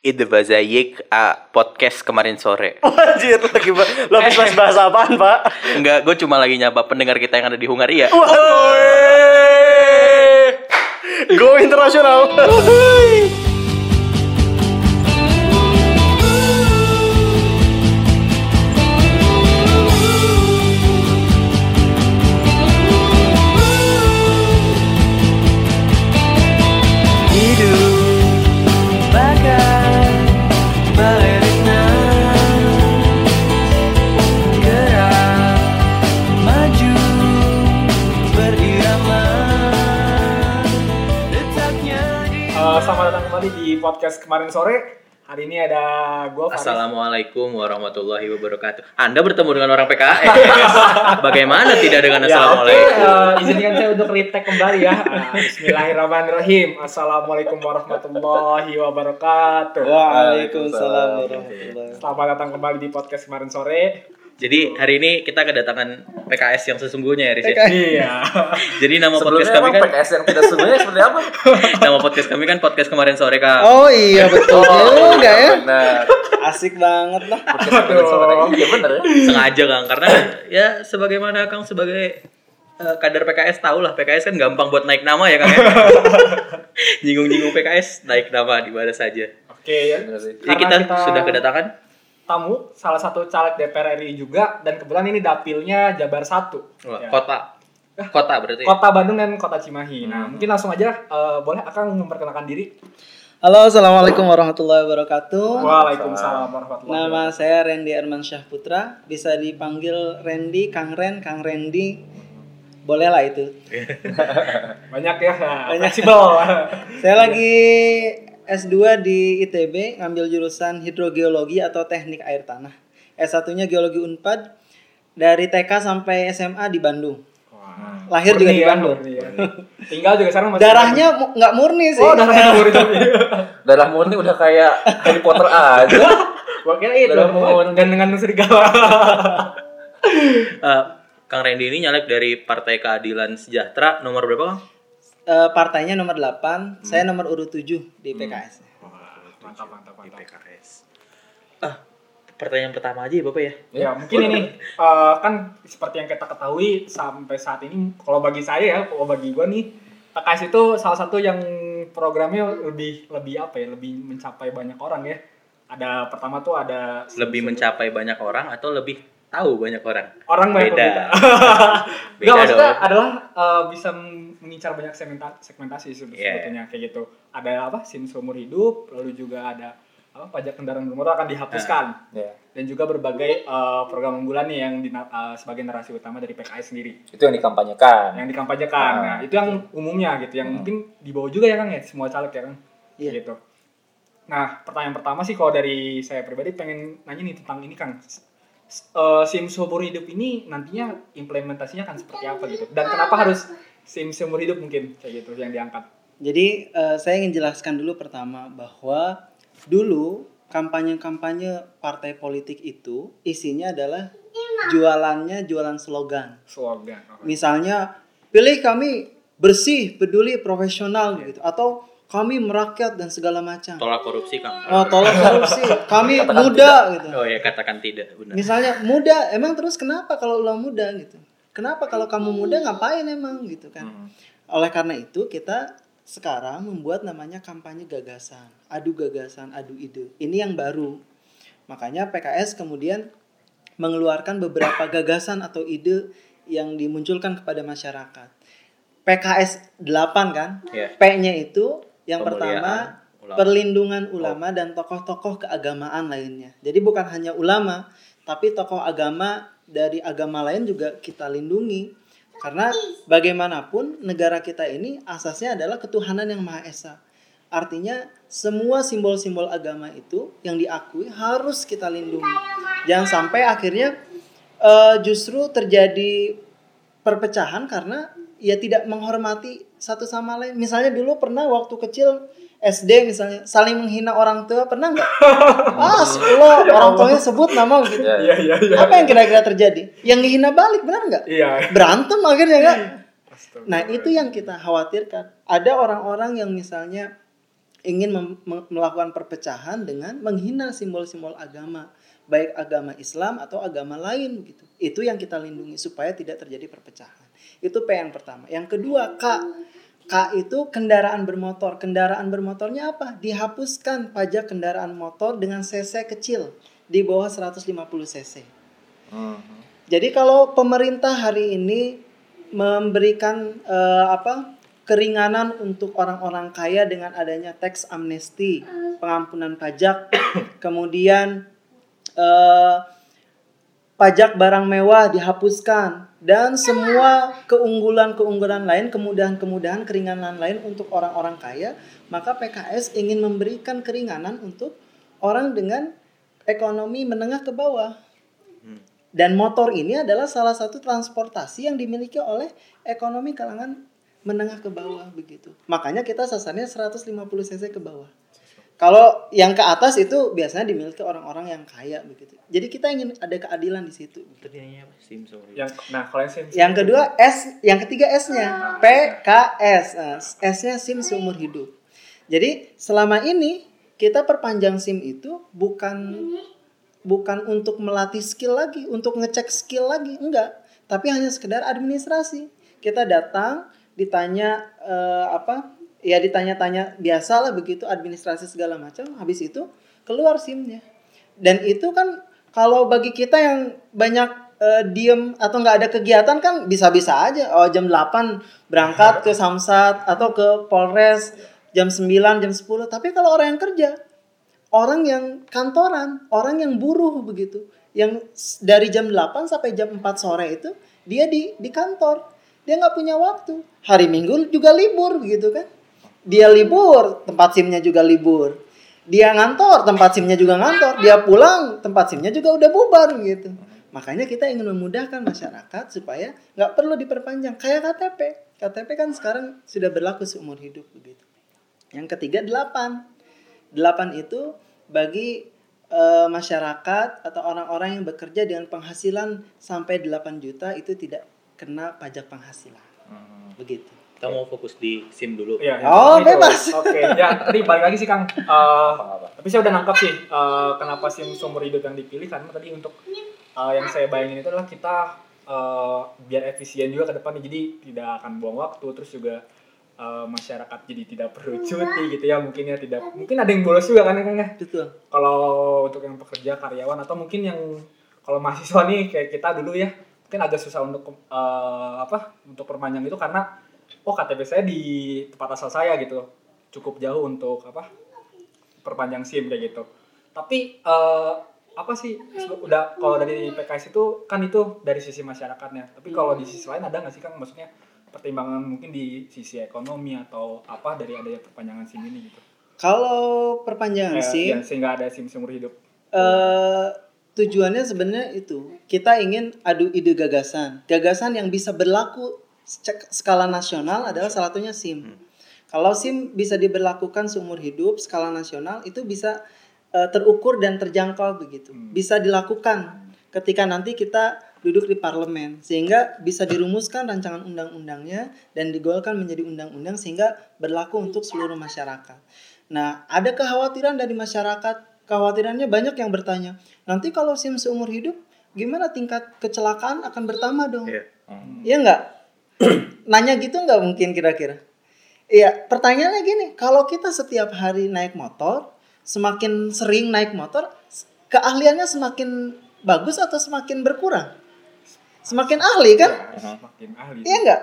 Ide Bazayik uh, podcast kemarin sore. Anjir, lagi lo habis bahas bahasa apaan, Pak? Enggak, gue cuma lagi nyapa pendengar kita yang ada di Hungaria. Go internasional. Podcast kemarin sore. Hari ini ada gue Assalamualaikum warahmatullahi wabarakatuh. Anda bertemu dengan orang PKS. Bagaimana tidak dengan assalamualaikum? Eh, izinkan saya untuk retake kembali ya. Eh, Bismillahirrahmanirrahim. Assalamualaikum warahmatullahi wabarakatuh. Waalaikumsalam warahmatullahi Selamat datang kembali di podcast kemarin sore. Jadi hari ini kita kedatangan PKS yang sesungguhnya ya, Riz ya? Iya. Jadi nama podcast Sebelumnya kami emang kan PKS yang tidak sebenarnya seperti apa? nama podcast kami kan podcast kemarin sore Kak. Oh iya betul juga ya. Benar. Asik banget lah. Podcast kemarin sore. Iya benar ya. Sengaja Kang karena ya sebagaimana Kang sebagai eh, kader PKS tahu lah PKS kan gampang buat naik nama ya Kang ya. Nyinggung-nyinggung PKS naik nama di mana saja. Oke ya. Jadi kita, kita- sudah kedatangan Tamu salah satu caleg DPR RI juga dan kebetulan ini dapilnya Jabar 1. Wah, Ya. kota. Kota berarti. Kota Bandung dan Kota Cimahi. Nah, mungkin langsung aja eh, boleh Akang memperkenalkan diri. Halo, assalamualaikum warahmatullahi wabarakatuh. Waalaikumsalam warahmatullahi Nama wabarakatuh. saya Randy Arman Syah Putra. Bisa dipanggil Randy, Kang Ren, Kang Randy. Boleh lah itu. Banyak ya. Banyak. Fleksibel. Saya lagi S2 di ITB, ngambil jurusan hidrogeologi atau teknik air tanah. S1-nya geologi Unpad. Dari TK sampai SMA di Bandung. Wah. Lahir juga di ya, Bandung. murni ya. Tinggal juga sekarang masih Darahnya mu- nggak murni sih. Oh, darahnya murni tapi. Darah murni udah kayak Harry Potter aja. Kira itu. Darah murni. Dan dengan serigala. Eh, Kang Randy ini nyalek dari Partai Keadilan Sejahtera nomor berapa Kang? Eh, partainya nomor 8, saya nomor urut 7 di PKS. mantap, mantap, Di mantap. PKS. Ah, pertanyaan pertama aja ya Bapak ya. Ya, mungkin ini eh, kan seperti yang kita ketahui sampai saat ini kalau bagi saya ya, kalau bagi gua nih PKS itu salah satu yang programnya lebih lebih apa ya, lebih mencapai banyak orang ya. Ada pertama tuh ada Lebih mencapai banyak orang atau lebih tahu banyak orang? orang banyak Beda. Enggak maksudnya dong. adalah eh, bisa mengincar banyak segmenta- segmentasi Iya. sebetulnya kayak gitu. Ada apa? SIM seumur hidup, lalu juga ada apa pajak kendaraan bermotor akan dihapuskan. Ya. Dan juga berbagai eh, program unggulan nih yang eh, sebagai narasi utama dari PKS sendiri Itu yang dikampanyekan. yang dikampanyekan. Ah, Nah, itu yang umumnya gitu, yang mungkin dibawa juga ya Kang ya semua caleg ya Kang. Iya. Gitu. Nah, pertanyaan pertama sih kalau dari saya pribadi pengen nanya nih tentang ini Kang. Eh, SIM seumur hidup ini nantinya implementasinya akan seperti apa gitu. Dan kenapa harus SIM seumur hidup mungkin kayak gitu yang diangkat. Jadi eh, saya ingin jelaskan dulu pertama bahwa dulu kampanye-kampanye partai politik itu isinya adalah jualannya jualan slogan. Slogan. Oh, Misalnya pilih kami bersih, peduli, profesional gitu atau kami merakyat dan segala macam. Tolak korupsi Kang. Oh, tolong korupsi. Kami Katakan muda gitu. Oh ya katakan tidak benar. Misalnya muda, emang terus kenapa kalau lo muda gitu? Kenapa kalau kamu muda ngapain emang gitu kan? Oleh karena itu kita sekarang membuat namanya kampanye gagasan, adu gagasan, adu ide. Ini yang baru. Makanya PKS kemudian mengeluarkan beberapa gagasan atau ide yang dimunculkan kepada masyarakat. PKS 8 kan? Ya. P-nya itu yang Pemuliaan pertama ulama. perlindungan ulama dan tokoh-tokoh keagamaan lainnya. Jadi bukan hanya ulama, tapi tokoh agama dari agama lain juga kita lindungi. Karena bagaimanapun negara kita ini asasnya adalah ketuhanan yang Maha Esa. Artinya semua simbol-simbol agama itu yang diakui harus kita lindungi. Jangan sampai akhirnya eh, justru terjadi perpecahan karena ya tidak menghormati satu sama lain. Misalnya dulu pernah waktu kecil SD misalnya saling menghina orang tua pernah nggak? Ah, lo orang tuanya sebut nama gitu. Ya, Iya, iya, iya. Apa yang kira-kira terjadi? Yang ngehina balik benar nggak? Iya. Berantem akhirnya kan? Nah itu yang kita khawatirkan. Ada orang-orang yang misalnya ingin melakukan perpecahan dengan menghina simbol-simbol agama, baik agama Islam atau agama lain gitu. Itu yang kita lindungi supaya tidak terjadi perpecahan. Itu P yang pertama. Yang kedua K. K itu kendaraan bermotor. Kendaraan bermotornya apa? Dihapuskan pajak kendaraan motor dengan cc kecil di bawah 150 cc. Jadi kalau pemerintah hari ini memberikan eh, apa keringanan untuk orang-orang kaya dengan adanya tax amnesty, pengampunan pajak, kemudian eh, pajak barang mewah dihapuskan dan semua keunggulan-keunggulan lain, kemudahan-kemudahan, keringanan lain untuk orang-orang kaya, maka PKS ingin memberikan keringanan untuk orang dengan ekonomi menengah ke bawah. Dan motor ini adalah salah satu transportasi yang dimiliki oleh ekonomi kalangan menengah ke bawah begitu. Makanya kita sasarannya 150 cc ke bawah. Kalau yang ke atas itu biasanya dimiliki orang-orang yang kaya begitu. Jadi kita ingin ada keadilan di situ. Ternyata apa? Sim sorry. Yang nah kalau yang SIM Yang kedua S, yang ketiga S-nya PKS. Nah, S-nya SIM seumur hidup. Jadi selama ini kita perpanjang SIM itu bukan bukan untuk melatih skill lagi, untuk ngecek skill lagi, enggak. Tapi hanya sekedar administrasi. Kita datang, ditanya eh, apa? Ya ditanya-tanya biasa lah begitu administrasi segala macam. Habis itu keluar SIM-nya. Dan itu kan kalau bagi kita yang banyak eh, diem atau nggak ada kegiatan kan bisa-bisa aja. Oh jam 8 berangkat ke Samsat atau ke Polres jam 9, jam 10. Tapi kalau orang yang kerja, orang yang kantoran, orang yang buruh begitu, yang dari jam 8 sampai jam 4 sore itu dia di di kantor, dia nggak punya waktu. Hari Minggu juga libur begitu kan? Dia libur, tempat simnya juga libur. Dia ngantor, tempat simnya juga ngantor. Dia pulang, tempat simnya juga udah bubar gitu. Makanya kita ingin memudahkan masyarakat supaya nggak perlu diperpanjang. Kayak KTP. KTP kan sekarang sudah berlaku seumur hidup begitu. Yang ketiga delapan. Delapan itu bagi eh, masyarakat atau orang-orang yang bekerja dengan penghasilan sampai 8 juta itu tidak kena pajak penghasilan. Begitu. Kita mau fokus di SIM dulu. Iya, Oh, itu. bebas. Oke, ya tadi balik lagi sih Kang. Eh, tapi saya udah nangkep sih eh, kenapa SIM seumur hidup yang dipilih karena tadi untuk eh, yang saya bayangin itu adalah kita eh, biar efisien juga ke depan jadi tidak akan buang waktu terus juga eh, masyarakat jadi tidak perlu cuti gitu ya mungkin ya tidak mungkin ada yang bolos juga kan ya Kang ya Betul. kalau untuk yang pekerja karyawan atau mungkin yang kalau mahasiswa nih kayak kita dulu ya mungkin agak susah untuk eh, apa untuk perpanjang itu karena oh KTP saya di tempat asal saya gitu. Cukup jauh untuk apa perpanjang SIM kayak gitu. Tapi eh, apa sih udah kalau dari PKS itu kan itu dari sisi masyarakatnya. Tapi kalau di sisi lain ada nggak sih Kang? Maksudnya pertimbangan mungkin di sisi ekonomi atau apa dari adanya perpanjangan SIM ini gitu? Kalau perpanjangan Kayak, SIM ya, sehingga ada SIM seumur hidup. Eh tujuannya sebenarnya itu kita ingin adu ide gagasan. Gagasan yang bisa berlaku skala nasional adalah salah satunya SIM kalau SIM bisa diberlakukan seumur hidup skala nasional itu bisa eh, terukur dan terjangkau begitu bisa dilakukan ketika nanti kita duduk di parlemen sehingga bisa dirumuskan rancangan undang-undangnya dan digolkan menjadi undang-undang sehingga berlaku untuk seluruh masyarakat. Nah, ada kekhawatiran dari masyarakat, kekhawatirannya banyak yang bertanya, nanti kalau SIM seumur hidup, gimana tingkat kecelakaan akan bertambah dong? Iya. Iya nggak? Nanya gitu nggak mungkin kira-kira? Iya, pertanyaannya gini, kalau kita setiap hari naik motor, semakin sering naik motor, keahliannya semakin bagus atau semakin berkurang? Semakin ahli kan? makin ahli Iya enggak?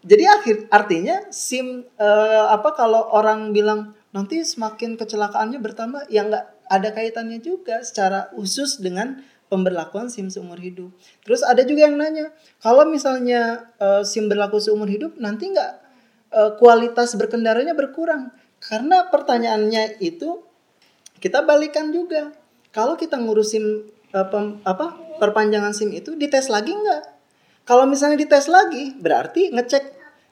Jadi akhir artinya SIM eh, apa kalau orang bilang nanti semakin kecelakaannya bertambah ya enggak ada kaitannya juga secara khusus dengan pemberlakuan SIM seumur hidup. Terus ada juga yang nanya, kalau misalnya eh, SIM berlaku seumur hidup nanti enggak eh, kualitas berkendaranya berkurang? Karena pertanyaannya itu kita balikan juga. Kalau kita ngurusin eh, pem- apa perpanjangan SIM itu dites lagi enggak? Kalau misalnya dites lagi, berarti ngecek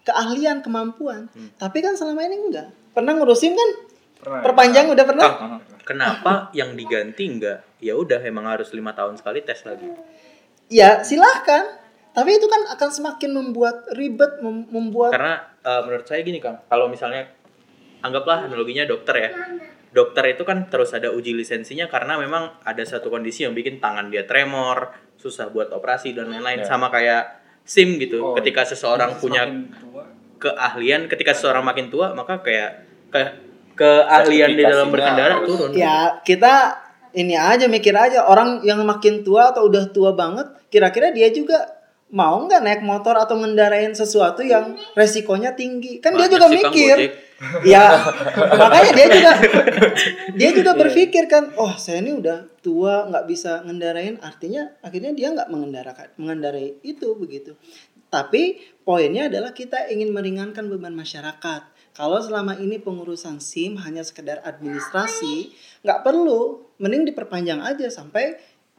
keahlian, kemampuan. Tapi kan selama ini enggak. Pernah ngurusin kan? Pernah. Perpanjang udah pernah? Kang, kenapa yang diganti enggak? Ya udah emang harus lima tahun sekali tes lagi. Ya, silahkan. Tapi itu kan akan semakin membuat ribet, mem- membuat Karena eh, menurut saya gini Kang, kalau misalnya anggaplah analoginya dokter ya. Dokter itu kan terus ada uji lisensinya karena memang ada satu kondisi yang bikin tangan dia tremor, susah buat operasi dan lain-lain. Ya. Sama kayak SIM gitu. Oh, ketika seseorang punya keahlian, ketika seseorang makin tua, maka kayak ke keahlian di dalam berkendara turun. Ya kita ini aja mikir aja orang yang makin tua atau udah tua banget, kira-kira dia juga mau nggak naik motor atau ngendarain sesuatu yang resikonya tinggi? Kan dia Banyak juga sih, Kang, mikir. Ya makanya dia juga dia juga berpikir kan, oh saya ini udah tua nggak bisa ngendarain, artinya akhirnya dia nggak mengendarakan mengendarai itu begitu. Tapi poinnya adalah kita ingin meringankan beban masyarakat. Kalau selama ini pengurusan SIM hanya sekedar administrasi, nggak perlu, mending diperpanjang aja sampai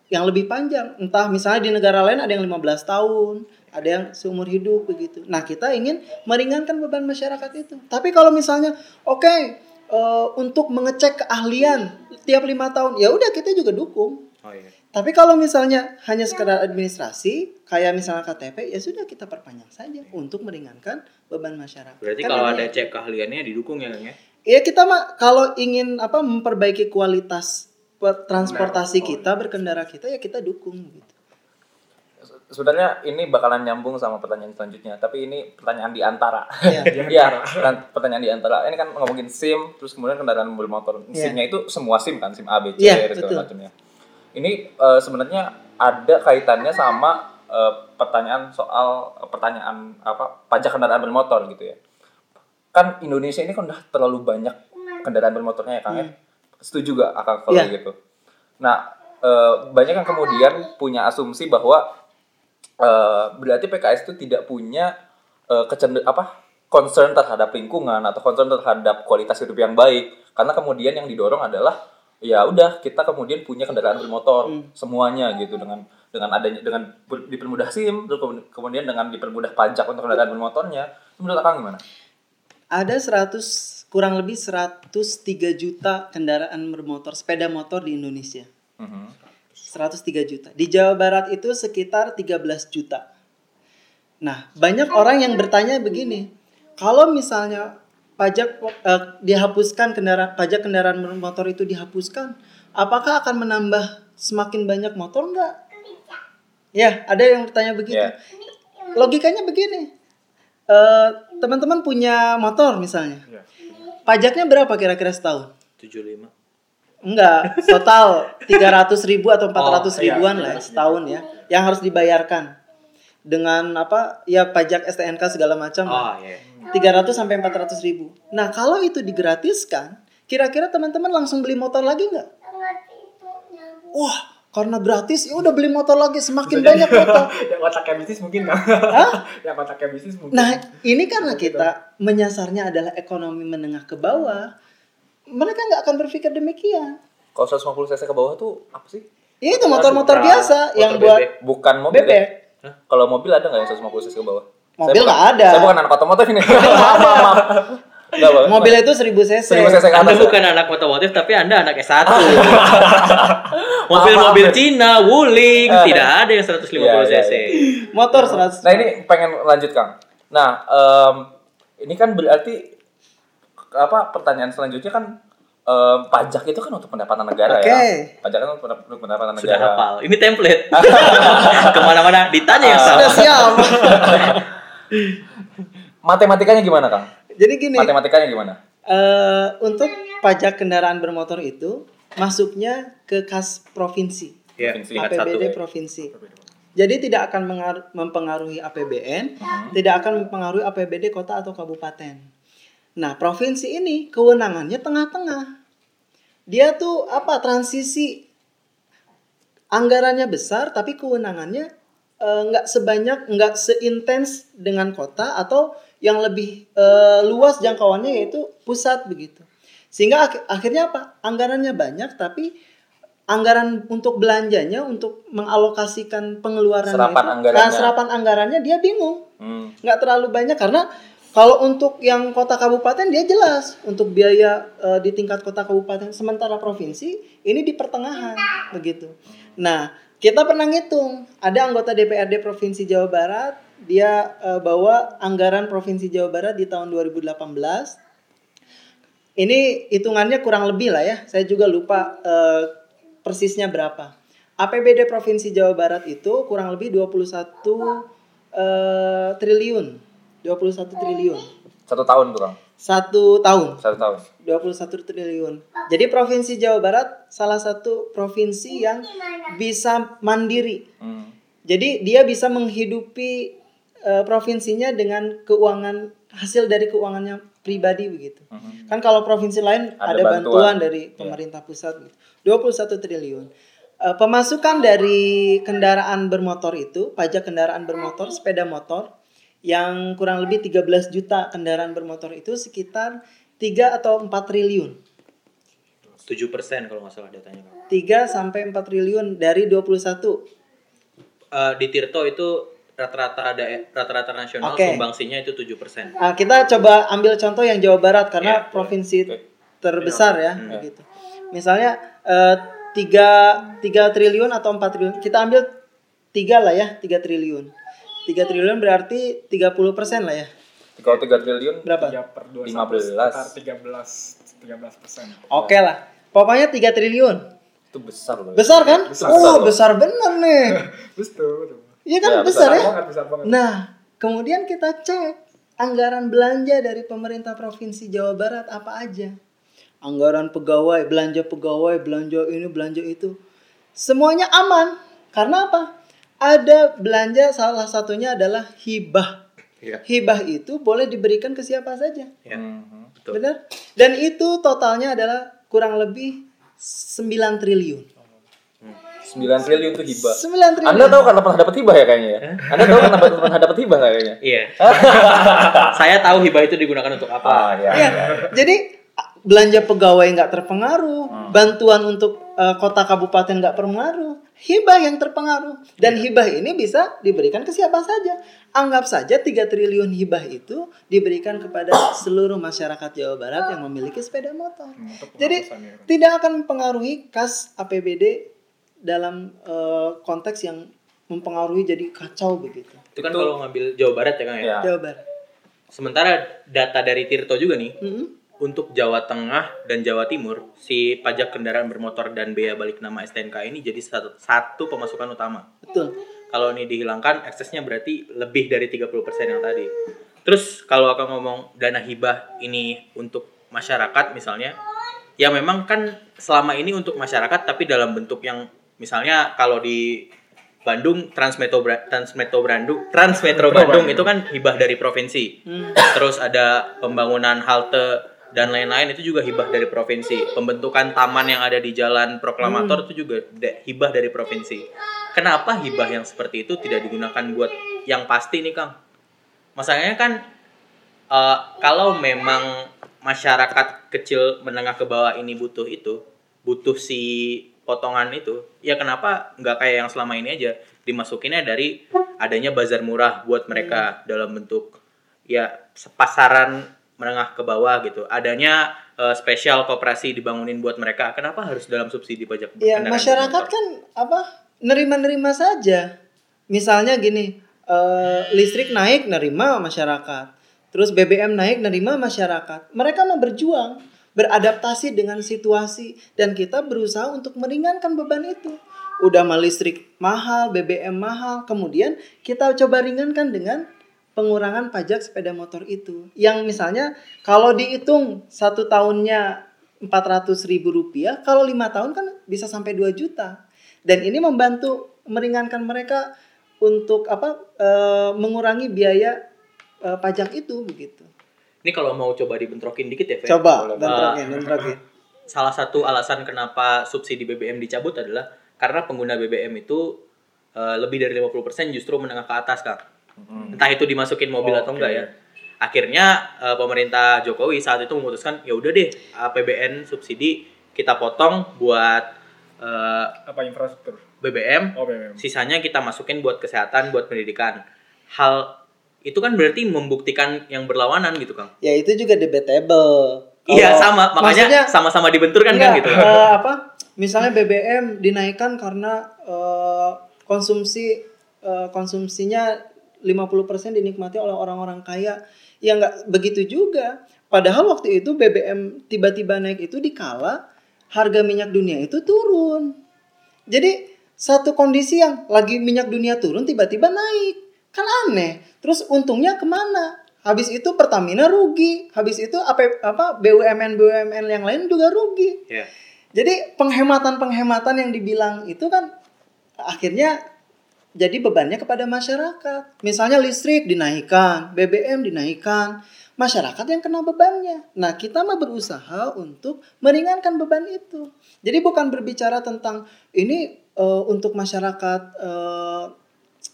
yang lebih panjang. Entah misalnya di negara lain ada yang 15 tahun, ada yang seumur hidup begitu. Nah, kita ingin meringankan beban masyarakat itu. Tapi kalau misalnya, oke, eh, untuk mengecek keahlian tiap lima tahun, ya udah kita juga dukung. Oh iya. Tapi kalau misalnya hanya sekedar administrasi, kayak misalnya KTP, ya sudah kita perpanjang saja untuk meringankan beban masyarakat. Berarti Kan kalau ada cek keahliannya didukung ya, Kang ya? Ya kita mah kalau ingin apa memperbaiki kualitas transportasi kita berkendara kita ya kita dukung gitu. Sebenarnya ini bakalan nyambung sama pertanyaan selanjutnya, tapi ini pertanyaan di antara. Ya. Iya, peran- pertanyaan di antara. Ini kan ngomongin SIM, terus kemudian kendaraan mobil motor. Iya. SIM-nya itu semua SIM kan, SIM A, B, C, Iya, dan segala macamnya. Ini eh, sebenarnya ada kaitannya sama eh, pertanyaan soal eh, pertanyaan apa pajak kendaraan bermotor gitu ya. Kan Indonesia ini kan udah terlalu banyak kendaraan bermotornya ya Kang ya. Setuju gak Akang kalau Hmm. Kayak gitu? Nah, eh, banyak yang kemudian punya asumsi bahwa eh, berarti PKS itu tidak punya eh, kecender apa concern terhadap lingkungan atau concern terhadap kualitas hidup yang baik karena kemudian yang didorong adalah ya udah kita kemudian punya kendaraan bermotor semuanya gitu dengan dengan adanya dengan dipermudah SIM terus kemudian- dengan dipermudah pajak untuk kendaraan bermotornya menurut Akang gimana? Ada 100 kurang lebih 103 juta kendaraan bermotor sepeda motor di Indonesia. Mhm. 103 juta. Di Jawa Barat itu sekitar 13 juta. Nah, banyak orang yang bertanya begini, kalau misalnya pajak eh, dihapuskan kendaraan pajak kendaraan bermotor itu dihapuskan, apakah akan menambah semakin banyak motor enggak? Ya, ada yang bertanya begitu. Ya. Logikanya begini. Eh, teman-teman punya motor misalnya. Iya. Pajaknya berapa kira-kira setahun? 75. Enggak, total 300 ribu atau 400 Oh, iya, ribuan lah ya, 300 setahun ya, yang harus dibayarkan dengan apa ya pajak STNK segala macam Oh lah. iya. 300 sampai 400 ribu. Nah kalau itu digratiskan, kira-kira teman-teman langsung beli motor lagi nggak? Wah karena gratis ya udah beli motor lagi semakin banyak motor. ya otaknya bisnis mungkin kan Hah? ya otaknya bisnis mungkin Nah ini karena kita menyasarnya adalah ekonomi menengah ke bawah, mereka nggak akan berpikir demikian. Kalau 150 cc ke bawah tuh apa sih? Ya itu motor-motor biasa yang motor buat bebek. Bukan mobil bebek. ya? Kalau mobil ada nggak yang 150 cc ke bawah? Mobil nggak ada. Saya bukan anak otomotif ini. maaf, maaf. Mobil itu 1000 cc. 1000 cc ke Anda atas. ya? bukan anak otomotif tapi Anda anak S1. Maaf, Mobil-mobil. Cina, Wuling, tidak ada yang 150 Iya, iya, cc. Motor 100. Nah ini pengen lanjut Kang. Nah em, ini kan berarti apa pertanyaan selanjutnya kan em, pajak itu kan untuk pendapatan negara Oke. ya. Pajak kan untuk pendapatan Sudah negara. hafal. Ini template. Ke mana-mana ditanya yang sama. Sudah siap. Matematikanya gimana Kang? Jadi gini, Matematikanya gimana? eh, untuk pajak kendaraan bermotor itu masuknya ke kas provinsi, Ya, Provinsi. APBD provinsi. Jadi tidak akan mempengaruhi APBN, Hmm. tidak akan mempengaruhi APBD kota atau kabupaten. Nah, provinsi ini kewenangannya tengah-tengah. Dia tuh apa? Transisi anggarannya besar tapi kewenangannya eh, nggak sebanyak nggak seintens dengan kota atau yang lebih eh, luas jangkauannya yaitu pusat begitu sehingga ak- akhirnya apa anggarannya banyak tapi anggaran untuk belanjanya untuk mengalokasikan pengeluaran Serapan anggarannya. serapan anggarannya dia bingung Hmm. nggak terlalu banyak karena kalau untuk yang kota kabupaten dia jelas untuk biaya eh, di tingkat kota kabupaten sementara provinsi ini di pertengahan begitu. Nah kita pernah ngitung ada anggota DPRD provinsi Jawa Barat dia eh, bawa anggaran provinsi Jawa Barat di tahun 2018 ini hitungannya kurang lebih lah ya. Saya juga lupa eh, persisnya berapa. APBD Provinsi Jawa Barat itu kurang lebih 21 eh, triliun. 21 triliun. Satu tahun tuh Kang. Satu tahun. Satu tahun. 21 triliun. Jadi Provinsi Jawa Barat salah satu provinsi yang bisa mandiri. Hmm. Jadi dia bisa menghidupi eh, provinsinya dengan keuangan hasil dari keuangannya pribadi begitu. Mhm. Kan kalau provinsi lain Ada ada, bantuan, bantuan. dari pemerintah pusat gitu. 21 triliun. Eh, pemasukan dari kendaraan bermotor itu, pajak kendaraan bermotor, sepeda motor yang kurang lebih 13 juta kendaraan bermotor itu sekitar 3 atau 4 triliun. 7% kalau nggak salah datanya. Kang. 3 sampai 4 triliun dari 21. Eh, di Tirto itu rata-rata ada rata-rata nasional Oke. sumbangsinya itu 7%. Nah, kita coba ambil contoh yang Jawa Barat karena Iya, provinsi Oke. terbesar ya, Hmm. begitu. Misalnya eh, tiga tiga triliun atau 4 triliun, kita ambil tiga lah ya, 3 triliun. 3 triliun berarti 30 persen lah ya. Kalau 3 triliun Berapa? 3 per 21 15. sekitar 13 13 persen. Oke lah. Pokoknya 3 triliun. itu besar loh. Besar kan? Besar. oh, besar bener nih. Betul, betul. Iya kan Ya, besar, besar ya? Banget, besar banget. Nah, kemudian kita cek anggaran belanja dari pemerintah provinsi Jawa Barat apa aja. Anggaran pegawai, belanja pegawai, belanja ini, belanja itu. Semuanya aman. Karena apa? Ada belanja salah satunya adalah hibah. Iya. Hibah itu boleh diberikan ke siapa saja. Ya. Betul. Benar? Dan itu totalnya adalah kurang lebih 9 triliun. 9 triliun itu hibah. 9 triliun. Anda tahu karena pernah dapat hibah ya kayaknya ya? Anda tahu karena pernah dapat hibah kayaknya? Iya. Saya tahu hibah itu digunakan untuk apa. Ah, ya. Ya, jadi belanja pegawai nggak terpengaruh, bantuan untuk eh, kota kabupaten nggak terpengaruh, hibah yang terpengaruh. Dan hibah ini bisa diberikan ke siapa saja. Anggap saja 3 triliun hibah itu diberikan kepada seluruh masyarakat Jawa Barat yang memiliki sepeda motor. Untuk Jadi ya. tidak akan mempengaruhi kas APBD dalam eh, konteks yang mempengaruhi jadi kacau begitu. Itu kan kalau ngambil Jawa Barat ya Kang ya. Ya. Jawa Barat. Sementara data dari Tirto juga nih Mm-mm. untuk Jawa Tengah dan Jawa Timur si pajak kendaraan bermotor dan bea balik nama STNK ini jadi satu, satu pemasukan utama. Betul. Kalau ini dihilangkan eksesnya berarti lebih dari 30% yang tadi. Terus kalau akan ngomong dana hibah ini untuk masyarakat misalnya, ya memang kan selama ini untuk masyarakat tapi dalam bentuk yang misalnya kalau di Bandung Transmetro Transmetro Bandung Transmetro Bandung itu kan hibah dari provinsi. Hmm. Terus ada pembangunan halte dan lain-lain itu juga hibah dari provinsi. Pembentukan taman yang ada di Jalan Proklamator itu juga hibah dari provinsi. Kenapa hibah yang seperti itu tidak digunakan buat yang pasti nih Kang? Masalahnya kan eh, kalau memang masyarakat kecil menengah ke bawah ini butuh itu, butuh si potongan itu, ya kenapa nggak kayak yang selama ini aja dimasukinnya dari adanya bazar murah buat mereka dalam bentuk ya pasaran menengah ke bawah gitu. Adanya eh, spesial koperasi dibangunin buat mereka. Kenapa harus dalam subsidi pajak Ya masyarakat kan apa nerima-nerima saja. Misalnya gini, eh, listrik naik nerima masyarakat. Terus BBM naik nerima masyarakat. Mereka mau berjuang, beradaptasi dengan situasi dan kita berusaha untuk meringankan beban itu. Udah mah listrik mahal, BBM mahal, kemudian kita coba ringankan dengan pengurangan pajak sepeda motor itu. Yang misalnya kalau dihitung satu tahunnya 400 ribu rupiah, kalau lima tahun kan bisa sampai 2 juta. Dan ini membantu meringankan mereka untuk apa eh, mengurangi biaya eh, pajak itu begitu. Ini kalau mau coba dibentrokin dikit ya, Fe. Coba, Boleh. bentrokin, bentrokin. salah satu alasan kenapa subsidi BBM dicabut adalah karena pengguna BBM itu eh, lebih dari 50% justru menengah ke atas, Kang. Entah itu dimasukin mobil atau Oke. enggak ya. Akhirnya eh, pemerintah Jokowi saat itu memutuskan ya udah deh APBN subsidi kita potong buat eh, apa infrastruktur? BBM, Oh, BBM. sisanya kita masukin buat kesehatan, buat pendidikan. Hal itu kan berarti membuktikan yang berlawanan gitu, Kang. Ya itu juga debatable. Iya sama, makanya sama-sama dibenturkan kan Enggak, gitu. eh, apa? Misalnya BBM dinaikkan karena eh, konsumsi eh, konsumsinya 50% dinikmati oleh orang-orang kaya. Ya enggak begitu juga. Padahal waktu itu BBM tiba-tiba naik itu dikala harga minyak dunia itu turun. Jadi satu kondisi yang lagi minyak dunia turun tiba-tiba naik. Kan aneh. Terus untungnya ke mana? Habis itu Pertamina rugi. Habis itu apa, apa BUMN BUMN yang lain juga rugi. Ya. Jadi penghematan-penghematan yang dibilang itu kan akhirnya jadi bebannya kepada masyarakat. Misalnya listrik dinaikkan, BBM dinaikkan, masyarakat yang kena bebannya. Nah, kita mah berusaha untuk meringankan beban itu. Jadi bukan berbicara tentang ini eh, untuk masyarakat eh,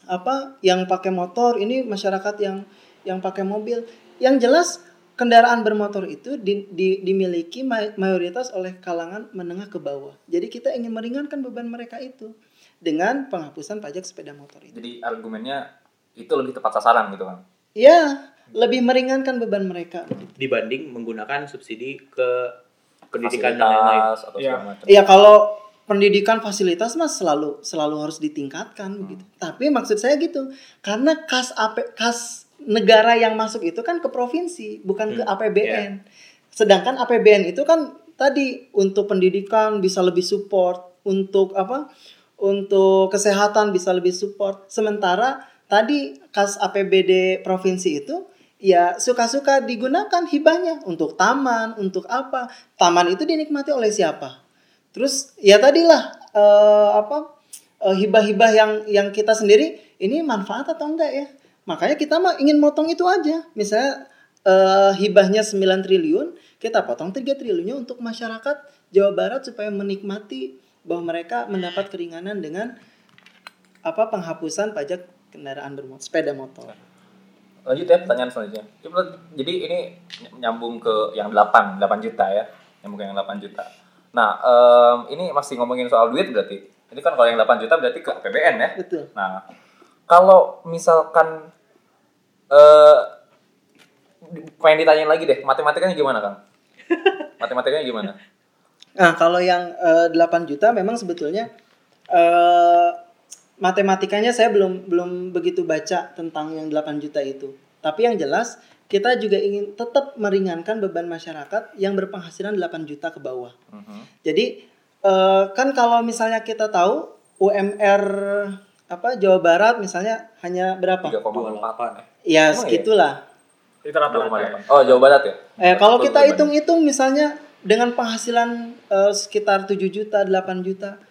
apa yang pakai motor, ini masyarakat yang yang pakai mobil. Yang jelas kendaraan bermotor itu di- di- dimiliki may- mayoritas oleh kalangan menengah ke bawah. Jadi kita ingin meringankan beban mereka itu dengan penghapusan pajak sepeda motor itu. Jadi argumennya itu lebih tepat sasaran gitu kan. Ya, lebih meringankan beban mereka. Dibanding menggunakan subsidi ke pendidikan dan lain-lain. Iya. segala macam. Ya kalau pendidikan fasilitas mas selalu selalu harus ditingkatkan begitu. Tapi maksud saya gitu, karena kas AP, kas negara yang masuk itu kan ke provinsi, bukan ke Hmm, APBN. Sedangkan APBN itu kan tadi untuk pendidikan bisa lebih support, untuk apa? Untuk kesehatan bisa lebih support. Sementara tadi kas APBD provinsi itu ya suka-suka digunakan hibahnya untuk taman, untuk apa? Taman itu dinikmati oleh siapa? Terus ya tadilah eh, apa eh, hibah-hibah yang yang kita sendiri ini manfaat atau enggak ya? Makanya kita mah ingin motong itu aja. Misalnya eh, hibahnya 9 triliun, kita potong 3 triliunnya untuk masyarakat Jawa Barat supaya menikmati bahwa mereka mendapat keringanan dengan apa penghapusan pajak kendaraan bermotor, sepeda motor. Lanjut ya pertanyaan selanjutnya. Jadi ini nyambung ke yang 8, 8 juta ya. Nyambung ke yang 8 juta. Nah, em, ini masih ngomongin soal duit berarti. Ini kan kalau yang 8 juta berarti ke APBN ya. Betul. Nah, kalau misalkan eh pengen ditanyain lagi deh, matematikanya gimana, Kang? Matematikanya gimana? Nah, kalau yang eh, 8 juta memang sebetulnya eh matematikanya saya belum belum begitu baca tentang yang 8 juta itu. Tapi yang jelas kita juga ingin tetap meringankan beban masyarakat yang berpenghasilan 8 juta ke bawah. Mhm. Jadi eh, kan kalau misalnya kita tahu UMR apa Jawa Barat misalnya hanya berapa? 3,4 ya. Ya ya? segitulah. Itu rata-rata ya. 2,8. Oh, Jawa Barat ya? Eh kalau kita hitung-hitung misalnya dengan penghasilan eh, sekitar 7 juta, 8 juta.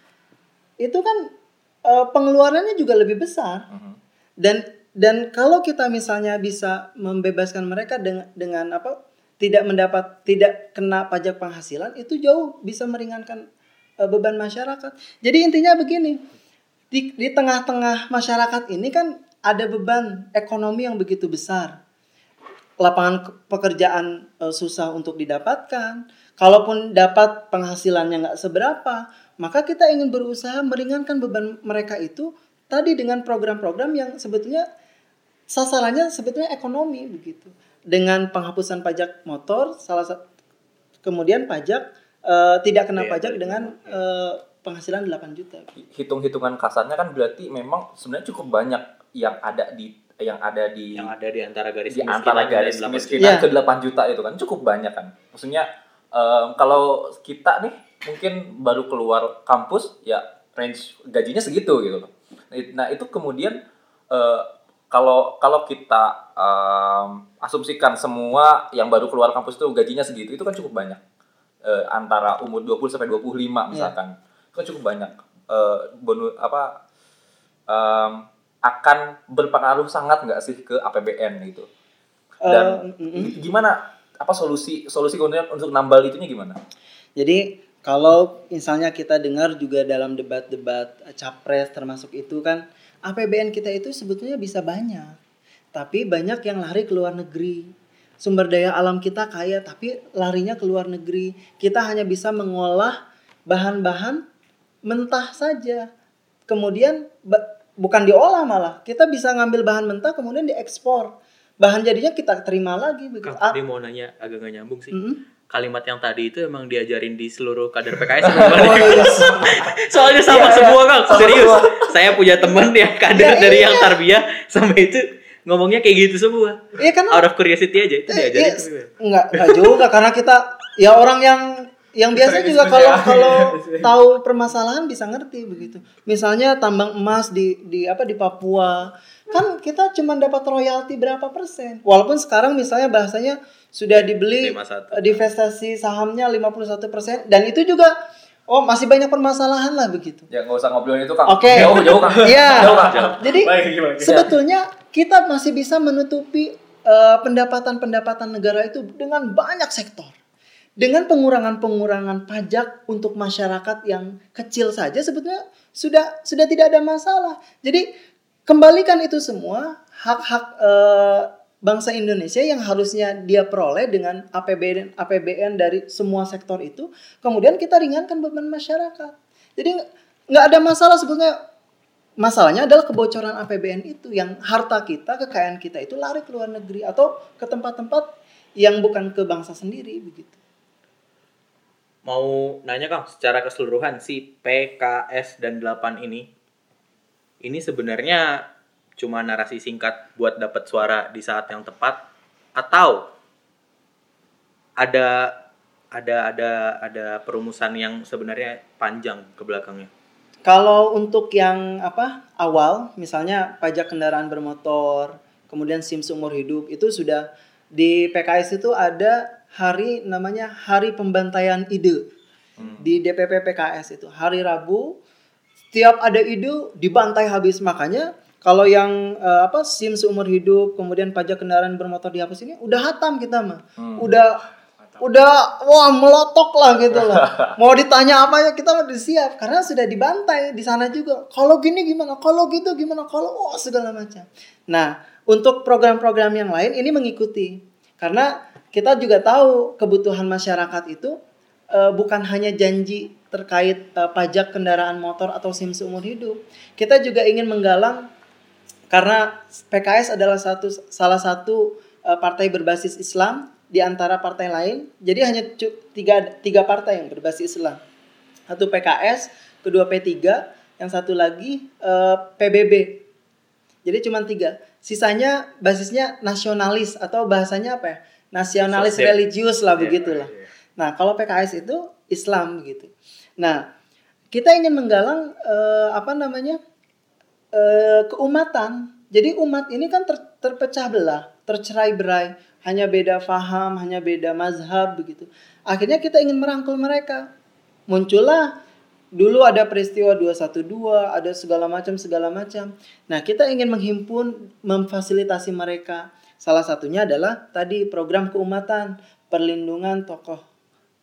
Itu kan eh, pengeluarannya juga lebih besar. Mhm. Dan dan kalau kita misalnya bisa membebaskan mereka dengan dengan apa? tidak mendapat tidak kena pajak penghasilan itu jauh bisa meringankan eh, beban masyarakat. Jadi intinya begini, di tengah-tengah masyarakat ini kan ada beban ekonomi yang begitu besar lapangan ke- pekerjaan eh, susah untuk didapatkan. Kalaupun dapat penghasilannya nggak seberapa, maka kita ingin berusaha meringankan beban mereka itu tadi dengan program-program yang sebetulnya sasarannya sebetulnya ekonomi begitu. Dengan penghapusan pajak motor, salah satu kemudian pajak eh, tidak kena Iya, pajak balik dengan eh, penghasilan 8 juta. Hitung-hitungan kasarnya kan berarti memang sebenarnya cukup banyak yang ada di yang ada di yang ada di antara garis di antara garis delapan kemiskinan Iya. ke 8 juta itu kan cukup banyak kan. Maksudnya em, kalau kita nih mungkin baru keluar kampus ya range gajinya segitu gitu loh. Nah itu kemudian eh, kalau kalau kita em, asumsikan semua yang baru keluar kampus itu gajinya segitu itu kan cukup banyak. Eh, antara umur 20 sampai 25 misalkan. Itu kan cukup banyak. Eh bonus apa em, akan berpengaruh sangat nggak sih ke APBN gitu? Dan Eh, mm, mm. gimana apa solusi solusi kemudian untuk nambal itunya gimana? Jadi kalau misalnya kita dengar juga dalam debat-debat capres termasuk itu kan APBN kita itu sebetulnya bisa banyak. Tapi banyak yang lari ke luar negeri. Sumber daya alam kita kaya tapi larinya ke luar negeri. Kita hanya bisa mengolah bahan-bahan mentah saja. Kemudian bukan diolah malah. Kita bisa ngambil bahan mentah kemudian diekspor. Bahan jadinya kita terima lagi. Kang, Ah, ini mau nanya agak gak nyambung sih. mm-mm. Kalimat yang tadi itu emang diajarin di seluruh kader PKS apa gimana? Soalnya sama Iya, iya. semua Kang, Sama serius. semua. Saya punya teman yang kader Ya, dari iya. yang tarbiyah sampai itu ngomongnya kayak gitu semua. Iya kan? Out of curiosity aja itu Eh, diajarin. iya, ke gue. enggak enggak juga karena kita ya orang yang yang biasa juga diskusi kalau kalau tahu permasalahan bisa ngerti begitu. Misalnya tambang emas di di apa di Papua kan kita cuma dapat royalti berapa persen. Walaupun sekarang misalnya bahasanya sudah dibeli 51. eh, divestasi sahamnya 51 persen dan itu juga oh masih banyak permasalahan lah begitu. Ya nggak usah ngobrolin itu Kang. Oke. Jauh jauh Kang. Iya. Jadi Baik, gimana? sebetulnya kita masih bisa menutupi eh, pendapatan-pendapatan negara itu dengan banyak sektor. Dengan pengurangan-pengurangan pajak untuk masyarakat yang kecil saja sebetulnya sudah sudah tidak ada masalah. Jadi kembalikan itu semua hak-hak eh, bangsa Indonesia yang harusnya dia peroleh dengan APBN APBN dari semua sektor itu, kemudian kita ringankan beban masyarakat. Jadi nggak- ada masalah sebetulnya Masalahnya adalah kebocoran APBN itu yang harta kita, kekayaan kita itu lari ke luar negeri atau ke tempat-tempat yang bukan ke bangsa sendiri begitu. Mau nanya Kang, secara keseluruhan si PKS dan 8 ini ini sebenarnya cuma narasi singkat buat dapat suara di saat yang tepat atau ada ada ada ada perumusan yang sebenarnya panjang ke belakangnya. Kalau untuk yang apa awal, misalnya pajak kendaraan bermotor, kemudian SIM seumur hidup itu sudah di PKS itu ada hari namanya Hari Pembantaian Ide. Di DPP PKS itu hari Rabu setiap ada ide dibantai habis. Makanya kalau yang eh, apa SIM seumur hidup kemudian pajak kendaraan bermotor dihapus ini udah hatam kita mah udah udah wah melotok lah gitu loh. Mau ditanya apa ya kita udah siap. Karena sudah dibantai di sana juga. Kalau gini gimana? Kalau gitu gimana? Kalau wah segala macam. Nah untuk program-program yang lain ini mengikuti. Karena kita juga tahu kebutuhan masyarakat itu eh, bukan hanya janji terkait eh, pajak kendaraan motor atau SIM seumur hidup. Kita juga ingin menggalang karena PKS adalah satu salah satu eh, partai berbasis Islam di antara partai lain. Jadi hanya tiga tiga partai yang berbasis Islam. Satu PKS, kedua P3, yang satu lagi eh, PBB. Jadi cuma tiga. Sisanya basisnya nasionalis atau bahasanya apa ya? Nasionalis Sosial. religius lah Iya, begitulah. iya. Nah, kalau PKS itu Islam gitu. Nah, kita ingin menggalang eh, apa namanya? Eh, keumatan. Jadi umat ini kan ter- terpecah belah, tercerai-berai, hanya beda faham, hanya beda mazhab begitu. Akhirnya kita ingin merangkul mereka. Muncullah dulu ada peristiwa 212, ada segala macam segala macam. Nah, kita ingin menghimpun, memfasilitasi mereka. Salah satunya adalah tadi program keumatan, perlindungan tokoh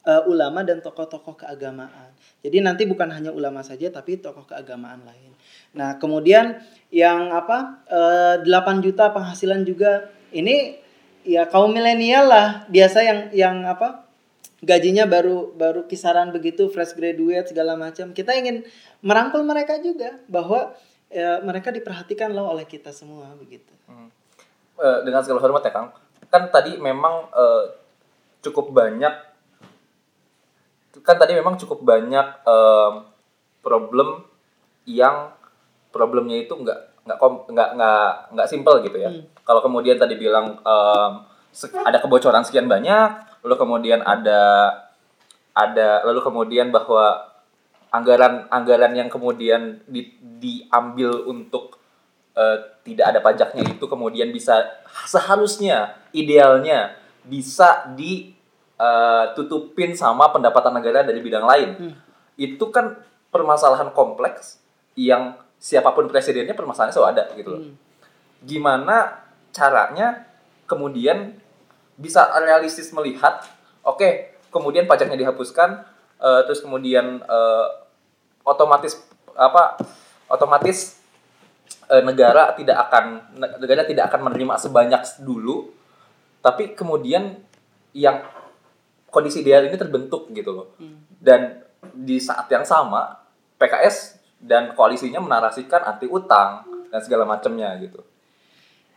eh, ulama dan tokoh-tokoh keagamaan. Jadi nanti bukan hanya ulama saja tapi tokoh keagamaan lain. Nah, kemudian yang apa? eh, 8 juta penghasilan juga ini ya kaum milenial lah biasa yang yang apa? gajinya baru baru kisaran begitu fresh graduate segala macam. Kita ingin merangkul mereka juga bahwa eh, mereka diperhatikan loh oleh kita semua begitu. Eh, dengan segala hormat ya Kang, kan tadi memang eh, cukup banyak, kan tadi memang cukup banyak em, problem yang problemnya itu nggak nggak nggak nggak nggak simple gitu ya. Hmm. Kalau kemudian tadi bilang se- ada kebocoran sekian banyak, lalu kemudian ada ada lalu kemudian bahwa anggaran anggaran yang kemudian di- diambil untuk eh, tidak ada pajaknya itu kemudian bisa seharusnya idealnya bisa ditutupin sama pendapatan negara dari bidang lain. Hmm. Itu kan permasalahan kompleks yang siapa pun presidennya permasalahannya selalu ada gitu loh. Hmm. Gimana caranya kemudian bisa realistis melihat oke kemudian pajaknya dihapuskan eh, terus kemudian eh, otomatis apa otomatis eh, negara tidak akan negara tidak akan menerima sebanyak dulu tapi kemudian yang kondisi ideal ini terbentuk gitu loh dan di saat yang sama PKS dan koalisinya menarasikan anti utang dan segala macamnya gitu